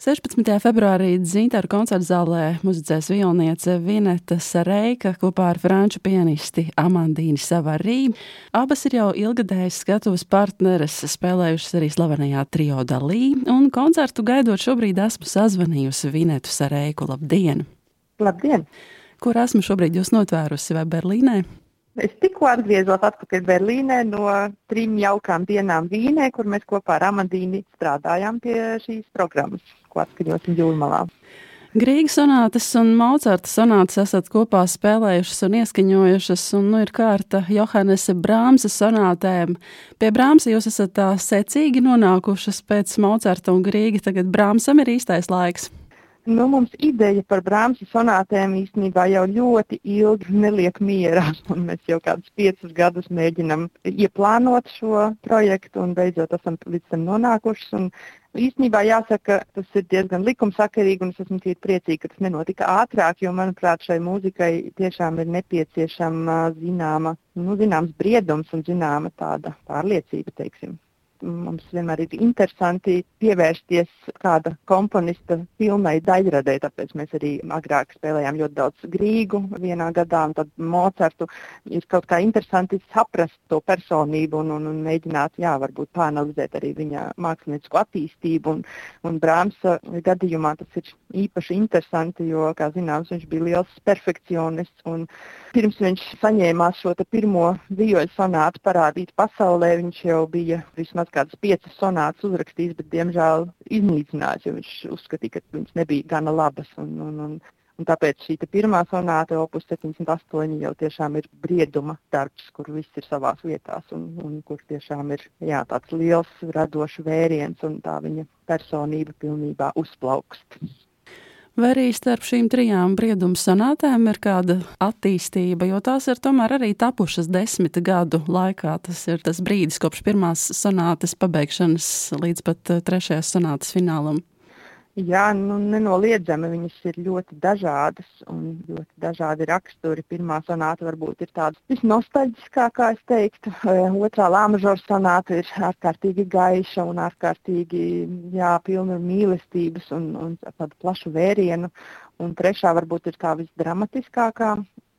16. februārī Zintāra koncerta zālē muzicēs violniece Vineta Sareika kopā ar franču pianisti Amandīnu Savarī. Abas ir jau ilgadējas skatuves partneres, spēlējušas arī slavenajā trio dalī, un koncertu gaidot šobrīd esmu sazvanījusi Vinetu Sareiku. Labdien! Labdien! Kur esmu šobrīd jūs notvērusi vai Berlīnē? Es tikko atgriezos atpakaļ Berlīnē no trim jaukām dienām Vīnē, kur mēs kopā ar Amandīnu strādājām pie šīs programmas, ko atskaņosim jūrmalā. Grīgas sonātas un Maucerta sonātas esat kopā spēlējušas un ieskaņojušas, un nu ir kārta Johannese Brāmsa sonātēm. Pie Brāmsa jūs esat tā secīgi nonākušas pēc Maucerta un Grīga, tagad Brāmsam ir īstais laiks. Nu, mums ideja par Brāmsa sonātēm īstenībā jau ļoti ilgi neliek mierā. Mēs jau kādus piecus gadus mēģinām ieplānot šo projektu un beidzot esam līdz tam nonākuši. Īstenībā jāsaka, tas ir diezgan likumsakarīgi un es esmu priecīga, ka tas nenotika ātrāk, jo manuprāt šai mūzikai tiešām ir nepieciešama zināma, nu, zināms briedums un zināma tāda pārliecība, teiksim mums vienmēr ir interesanti pievērsties kāda komponista pilnai daļradē, tāpēc mēs arī agrāk spēlējām ļoti daudz grīgu vienā gadā, un tad Mocartu ir kaut kā interesanti saprast to personību un, un, un mēģināt, jā, varbūt pāanalizēt arī viņa māksliniecisko attīstību, un, un Brāmsa gadījumā tas ir īpaši interesanti, jo, kā zināms, viņš bija liels perfekcionists, un pirms viņš saņēmās šo pirmo vioļu sonātu parādīt pasaulē, viņš jau bija vismaz kādas piecas sonātas uzrakstījis, bet diemžēl iznīcinājis, jo viņš uzskatīja, ka viņas nebija gana labas. Un, un, un, un tāpēc šī pirmā sonāta, opus 78, jau tiešām ir brieduma darbs, kur viss ir savās vietās un, un kur tiešām ir jā, tāds liels radošs vēriens un tā viņa personība pilnībā uzplaukst. Vai arī starp šīm trijām brieduma sanātēm ir kāda attīstība, jo tās ir tomēr arī tapušas desmit gadu laikā. Tas ir tas brīdis kopš pirmās sanātes pabeigšanas līdz pat eh, trešajās sanātes finālam. Jā, nu, nenoliedzami viņas ir ļoti dažādas un ļoti dažādi raksturi. Pirmā sonāta varbūt ir tāda visnostaļģiskākā, es teiktu. Otrā lāmažora sonāta ir ārkārtīgi gaiša un ārkārtīgi jā, pilna ar mīlestības un, un tādu plašu vērienu. Un trešā varbūt ir tā visdramatiskākā.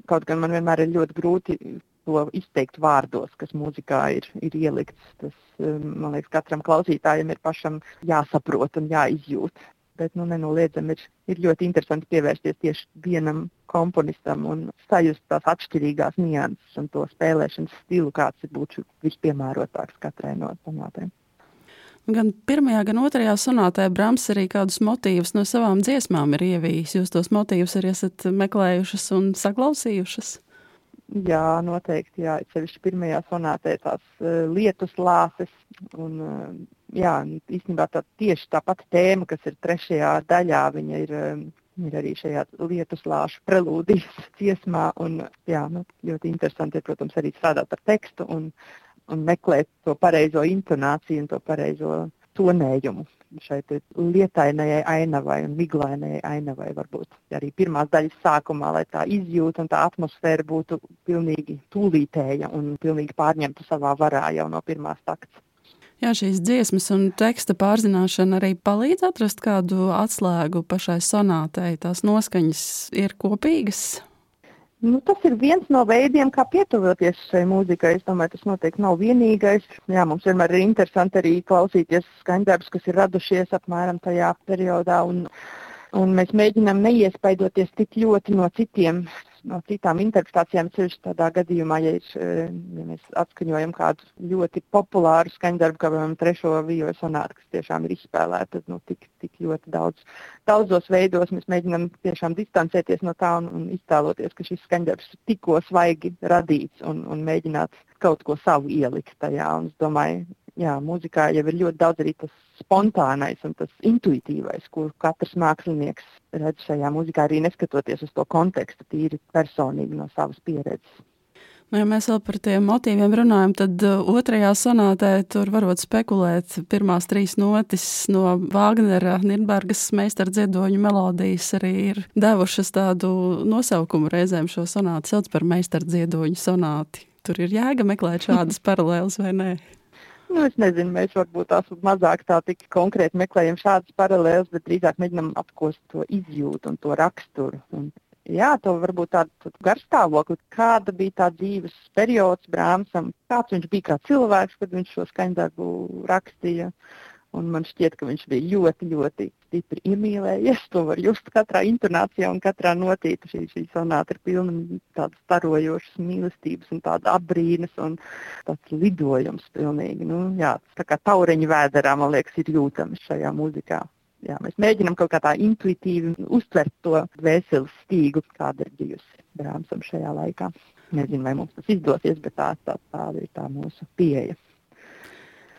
Kaut gan man vienmēr ir ļoti grūti to izteikt vārdos, kas mūzikā ir, ir ielikts. Tas, man liekas, katram klausītājam ir pašam jāsaprot un jāizjūt bet nu, nenoliedzami ir, ir ļoti interesanti pievērsties tieši vienam komponistam un sajust tās atšķirīgās nianses un to spēlēšanas stilu, kāds būtu vispiemērotāks katrai no sonātēm. Gan pirmajā, gan otrajā sonātē Brāms arī kādus motīvus no savām dziesmām ir ievījis. Jūs tos motīvus arī esat meklējušas un saklausījušas? Jā, noteikti. Jā, sevišķi pirmajā sonātē tās uh, lietus lāses un uh, jā, īstenībā tā, tieši tā pati tēma, kas ir trešajā daļā, viņa ir, um, ir arī šajā lietus lāšu prelūdijas dziesmā. Un, jā, nu, ļoti interesanti ir, protams, arī strādāt ar tekstu un, un meklēt to pareizo intonāciju un to pareizo tonējumu šai lietainajai ainavai un miglainajai ainavai varbūt arī pirmās daļas sākumā, lai tā izjūta un tā atmosfēra būtu pilnīgi tūlītēja un pilnīgi pārņemta savā varā jau no pirmās takts. Jā, šīs dziesmas un teksta pārzināšana arī palīdz atrast kādu atslēgu pašai sonātei. Tās noskaņas ir kopīgas. Nu, tas ir viens no veidiem, kā pietuvoties šai mūzikai. Es domāju, tas noteikti nav vienīgais. Jā, mums vienmēr ir interesanti arī klausīties skaņdarbus, kas ir radušies apmēram tajā periodā. Un, un mēs mēģinām neiespaidoties tik ļoti no citiem no citām interpretācijām, ceļš tādā gadījumā, ja, ir, eh, ja mēs atskaņojam kādu ļoti populāru skaņdarbu, kā piemēram trešo vīru sonātu, kas tiešām ir izspēlēta tad, nu, tik, tik ļoti daudz, daudzos veidos, mēs mēģinām tiešām distancēties no tā un, un iztēloties, ka šis skaņdarbs tikko svaigi radīts un, un mēģināt kaut ko savu ielikt tajā. Un es domāju, jā, mūzikā jau ir ļoti daudz arī tas spontānais un tas intuitīvais, kur katrs mākslinieks redz šajā mūzikā, arī neskatoties uz to kontekstu, tīri personīgi no savas pieredzes. Nu, ja mēs vēl par tiem motīviem runājam, tad uh, otrajā sonātē tur varot spekulēt. Pirmās trīs notis no Vāgnera, Nirnbergas meistara dziedoņu melodijas arī ir devušas tādu nosaukumu reizēm šo sonātu sauc par meistara dziedoņu sonāti. Tur ir jēga meklēt šādas paralēlas vai nē? Nu, es nezinu, mēs varbūt tās mazāk tā tik konkrēti meklējam šādas paralēlas, bet drīzāk mēģinam apkost to izjūtu un to raksturu. Un, jā, to varbūt tādu garstāvokli, kāda bija tā dzīves periods Brāmsam, kāds viņš bija kā cilvēks, kad viņš šo skaņdarbu rakstīja. Un man šķiet, ka viņš bija ļoti, ļoti stipri iemīlējies. To var just katrā intonācijā un katrā notīta. Šī, šī sonāta ir pilna tādas starojošas mīlestības un tāda apbrīnas un tāds lidojums pilnīgi. Nu, jā, tā kā taureņa vēderā, man liekas, ir jūtams šajā mūzikā. Jā, mēs mēģinām kaut kā tā intuitīvi uztvert to vēseles stīgu, kāda ir bijusi Brāmsam šajā laikā. Nezinu, vai mums tas izdosies, bet tā, tā, tā ir tā mūsu pieeja.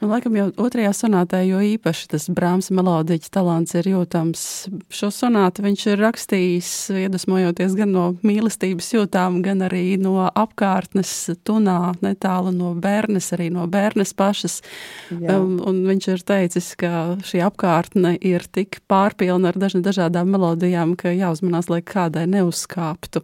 Nu, laikam jau otrajā sonātē, jo īpaši tas Brāmas melodiķa talants ir jūtams. Šo sonātu viņš ir rakstījis, iedvesmojoties gan no mīlestības jūtām, gan arī no apkārtnes tunā, netālu no bērnes, arī no bērnes pašas. Jā. Um, un viņš ir teicis, ka šī apkārtne ir tik pārpilna ar dažādām melodijām, ka jāuzmanās, lai kādai neuzkāptu.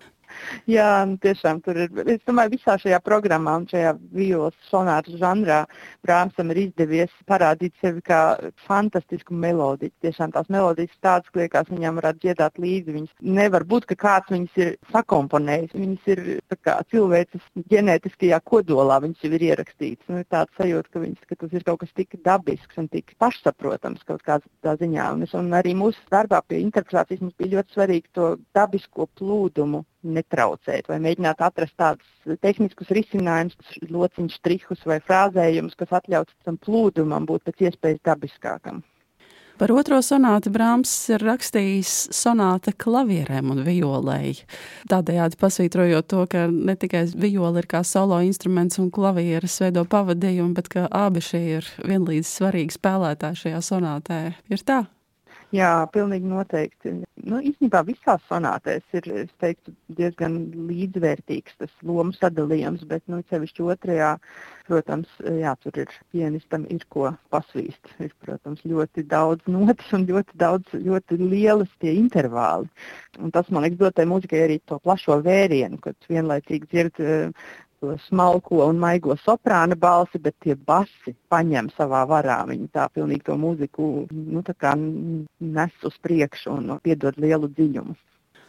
Jā, tiešām tur ir. Es domāju, visā šajā programmā un šajā violas sonātu žanrā Brāmsam ir izdevies parādīt sevi kā fantastisku melodiju. Tiešām tās melodijas tādas, ka liekas, viņam varētu dziedāt līdzi. Viņas nevar būt, ka kāds viņas ir sakomponējis. Viņas ir kā, cilvēces ģenētiskajā kodolā, viņas jau ir ierakstītas. Nu, ir tāds sajūta, ka, viņas, ka tas ir kaut kas tik dabisks un tik pašsaprotams kaut kādā ziņā. Un, es, un arī mūsu darbā pie interpretācijas mums bija ļoti svarīgi to dabisko plūdumu netraucēt, vai mēģināt atrast tādus tehniskus risinājumus, lociņu strihus vai frāzējumus, kas atļautu tam plūdumam būt pēc iespējas dabiskākam. Par otro sonātu Brāms ir rakstījis sonāta klavierēm un violēji. Tādējādi pasvītrojot to, ka ne tikai viola ir kā solo instruments un klavieres veido pavadījumu, bet ka abi šie ir vienlīdz svarīgi spēlētāji šajā sonātē. Ir tā? Jā, pilnīgi noteikti. Nu, īstenībā visās sonātēs ir teiktu, diezgan līdzvērtīgs tas lomu sadalījums, bet nu, sevišķi otrajā, protams, jā, tur ir pianistam ir ko pasvīst. Ir, protams, ļoti daudz notis un ļoti daudz, ļoti lielas tie intervāli. Un tas, man liekas, dod tai mūzikai arī to plašo vērienu, kad vienlaicīgi dzird to smalko un maigo soprāna balsi, bet tie basi paņem savā varā. Viņi tā pilnīgi to mūziku nu, nes uz priekšu un piedod lielu dziļumu.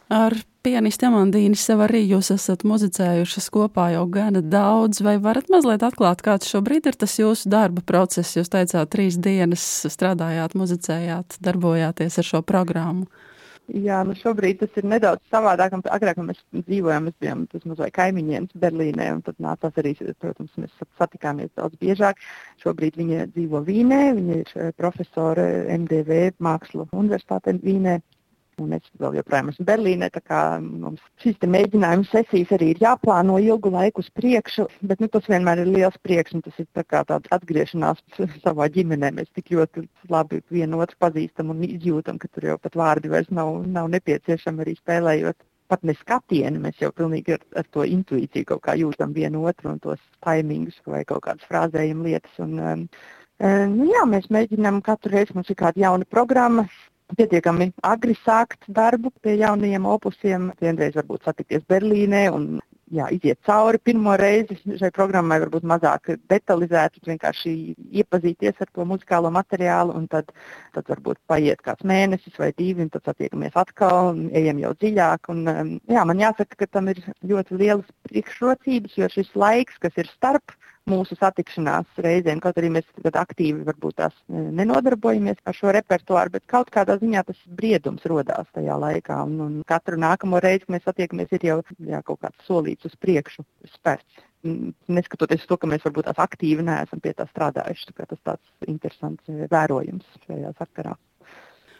Ar pianistu Amandīnu sev arī jūs esat muzicējušas kopā jau gana daudz, vai varat mazliet atklāt, kāds šobrīd ir tas jūsu darba process? Jūs teicāt, trīs dienas strādājāt, muzicējāt, darbojāties ar šo programmu. Jā, nu šobrīd tas ir nedaudz savādāk. Agrāk mēs dzīvojām, mēs bijām mazliet kaimiņienes Berlīnē, un tad nācās arī, protams, mēs satikāmies daudz biežāk. Šobrīd viņa dzīvo Vīnē, viņa ir eh, profesore MDV Mākslu universitātē Vīnē. Un es vēl joprojām esmu Berlīnē, tā kā mums šīs mēģinājuma sesijas arī ir jāplāno ilgu laiku uz priekšu, bet nu, tas vienmēr ir liels prieks un tas ir tā kā tāds atgriešanās savā ģimenē. Mēs tik ļoti labi vienu otru pazīstam un izjūtam, ka tur jau pat vārdi vairs nav, nav nepieciešami arī spēlējot. Pat ne skatienu, mēs jau pilnīgi ar, ar to intuīciju kaut kā jūtam vienu otru un tos taimingus vai kaut kādas frāzējuma lietas. Un, um, Nu, jā, mēs mēģinām katru reizi, mums ir kāda jauna programma, pietiekami agri sākt darbu pie jaunajiem opusiem. Vienreiz varbūt satikties Berlīnē un jā, iziet cauri pirmo reizi šai programmai, varbūt mazāk detalizēti, vienkārši iepazīties ar to muzikālo materiālu, un tad, tad varbūt paiet kāds mēnesis vai divi, un tad satiekamies atkal un ejam jau dziļāk. Un, um, jā, man jāsaka, ka tam ir ļoti lielas priekšrocības, jo šis laiks, kas ir starp mūsu satikšanās reizēm, kaut arī mēs aktīvi varbūt tās e, nenodarbojamies ar šo repertuāru, bet kaut kādā ziņā tas briedums rodās tajā laikā. Un, un katru nākamo reizi, kad mēs satiekamies, ir jau jā, kaut kāds solīts uz priekšu spērts. Neskatoties to, ka mēs varbūt tās aktīvi neesam pie tā strādājuši. Tā tas tāds interesants e, vērojums šajā sakarā.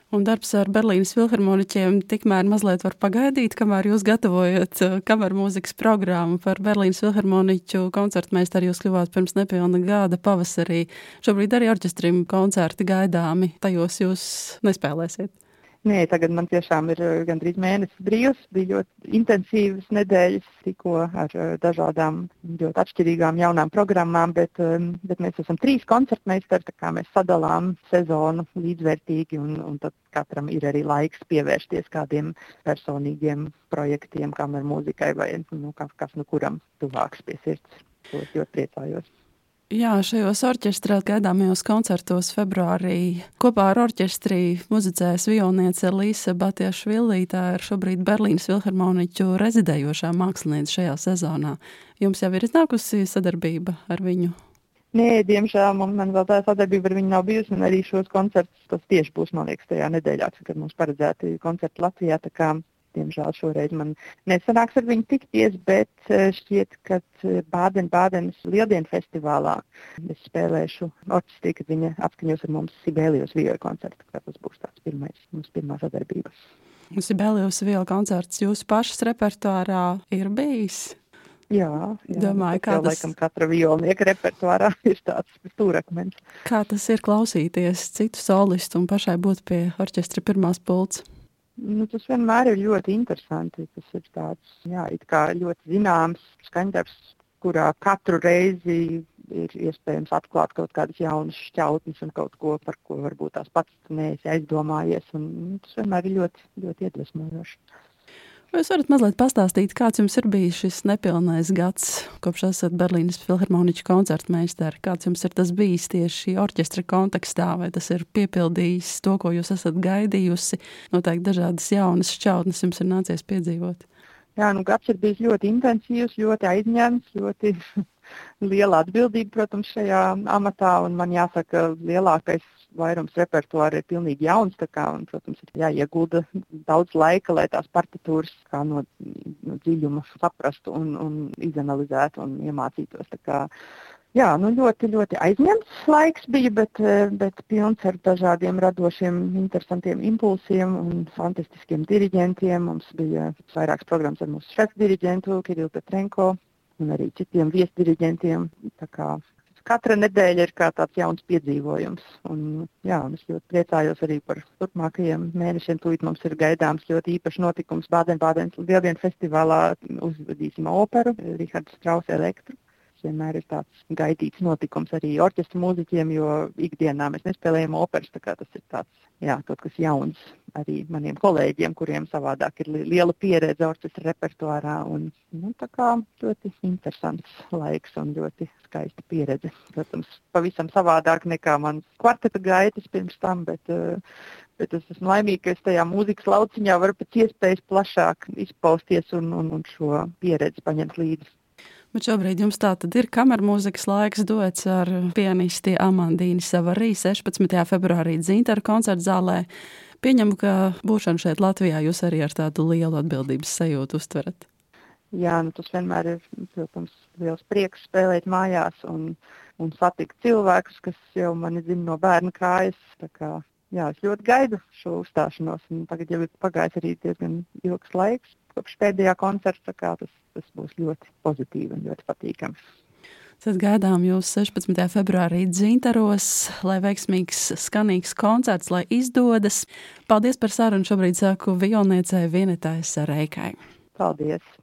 Un darbs ar Berlīnas filharmoniķiem tikmēr mazliet var pagaidīt, kamēr jūs gatavojat uh, kameru mūzikas programmu par Berlīnas filharmoniķu koncertmeistaru. Jūs kļuvāt pirms nepilna gada pavasarī. Šobrīd arī orķestrim koncerti gaidāmi. Tajos jūs nespēlēsiet. Nē, tagad man tiešām ir eh, gandrīz mēnesis brīvs. Bija ļoti intensīvas nedēļas, tikko ar eh, dažādām ļoti atšķirīgām jaunām programmām, bet, eh, bet mēs esam trīs koncertmeistari, tā kā mēs sadalām sezonu līdzvērtīgi, un, un tad katram ir arī laiks pievērsties kādiem personīgiem projektiem, kameru mūzikai vai nu, kas nu kuram tuvāks pie sirds. To es ļoti priecājos. Jā, šajos orķestrā gaidāmajos koncertos februārī kopā ar orķestri muzicēs violniece Līsa Batiešvili. Tā ir šobrīd Berlīnas Filharmoniķu rezidējošā mākslinieca šajā sezonā. Jums jau ir iznākusi sadarbība ar viņu? Nē, diemžēl man, man vēl tā sadarbība ar viņu nav bijusi, un arī šos koncertus tas tieši būs, man liekas, tajā nedēļā, kad mums paredzēti koncerti Latvijā. Diemžēl šoreiz man nesanāks ar viņu tikties, bet eh, šķiet, ka eh, Bādenes Lieldienu festivālā es spēlēšu orķestrī, kad viņa apskaņos ar mums Sibēlijos vīru koncertu. Tas būs tāds pirmais, mums pirmā sadarbība. Sibēlijos vīru koncerts jūsu pašas repertuārā ir bijis? Jā, jā domāju, ka tas laikam katra violnieka repertuārā ir tāds stūrakmens. Kā tas ir klausīties citu solistu un pašai būt pie orķestra pirmās pults? Nu, tas vienmēr ir ļoti interesanti. Tas ir tāds, jā, ļoti zināms skaņdarbs, kurā katru reizi ir iespējams atklāt kaut kādas jaunas šķautnes un kaut ko, par ko varbūt tās pats neesi aizdomājies. Un, nu, tas vienmēr ir ļoti, ļoti iedvesmojoši. Vai jūs varat mazliet pastāstīt, kāds jums ir bijis šis nepilnais gads, kopš esat Berlīnas filharmoniķa koncertmeistari? Kāds jums ir tas bijis tieši orķestra kontekstā, vai tas ir piepildījis to, ko jūs esat gaidījusi? Noteikti dažādas jaunas šķautnes jums ir nācies piedzīvot. Jā, nu gads ir bijis ļoti intensīvs, ļoti aizņemts, ļoti liela atbildība, protams, šajā amatā, man jāsaka, lielākais vairums repertuāra ir pilnīgi jauns, kā, un, protams, ir jāiegulda daudz laika, lai tās partitūras no, no dziļuma saprastu un, un izanalizētu un iemācītos. Kā, jā, nu ļoti, ļoti aizņemts laiks bija, bet, bet pilns ar dažādiem radošiem, interesantiem impulsiem un fantastiskiem diriģentiem. Mums bija vairākas programmas ar mūsu šefu diriģentu Kirillu Petrenko un arī citiem viesdiriģentiem katra nedēļa ir kā tāds jauns piedzīvojums. Un, jā, un es ļoti priecājos arī par turpmākajiem mēnešiem. Tūlīt mums ir gaidāms ļoti īpašs notikums Bādenbādenes Lieldienu festivālā. Uzvedīsim operu Rihards Strauss Elektru. Vienmēr ir tāds gaidīts notikums arī orķestra mūziķiem, jo ikdienā mēs nespēlējam operas. Tas ir tāds, jā, kaut kas jauns arī maniem kolēģiem, kuriem savādāk ir liela pieredze orķestra repertuārā. Un, nu, tā kā ļoti interesants laiks un ļoti skaista pieredze. Protams, pavisam savādāk nekā mans kvarteta gaitas pirms tam, bet, uh, bet es esmu laimīga, ka es tajā mūzikas lauciņā varu pēc iespējas plašāk izpausties un, un, un šo pieredzi paņemt līdzi. Bet šobrīd jums tā tad ir kamermūzikas laiks dots ar pianisti Amandīnu Savarī 16. februārī Zintaru koncertu zālē. Pieņemu, ka būšana šeit Latvijā jūs arī ar tādu lielu atbildības sajūtu uztverat. Jā, nu tas vienmēr ir, protams, liels prieks spēlēt mājās un, un satikt cilvēkus, kas jau mani zina no bērna kājas. Kā, jā, es ļoti gaidu šo uzstāšanos. Tagad jau ir pagājis arī diezgan ilgs laiks kopš pēdējā koncerta. Tas, tas būs ļoti pozitīvi un ļoti patīkami. Tad gaidām jūs 16. februārī dzintaros, lai veiksmīgs, skanīgs koncerts, lai izdodas. Paldies par sarunu. Šobrīd saku violniecei Vienetājas Reikai. Paldies!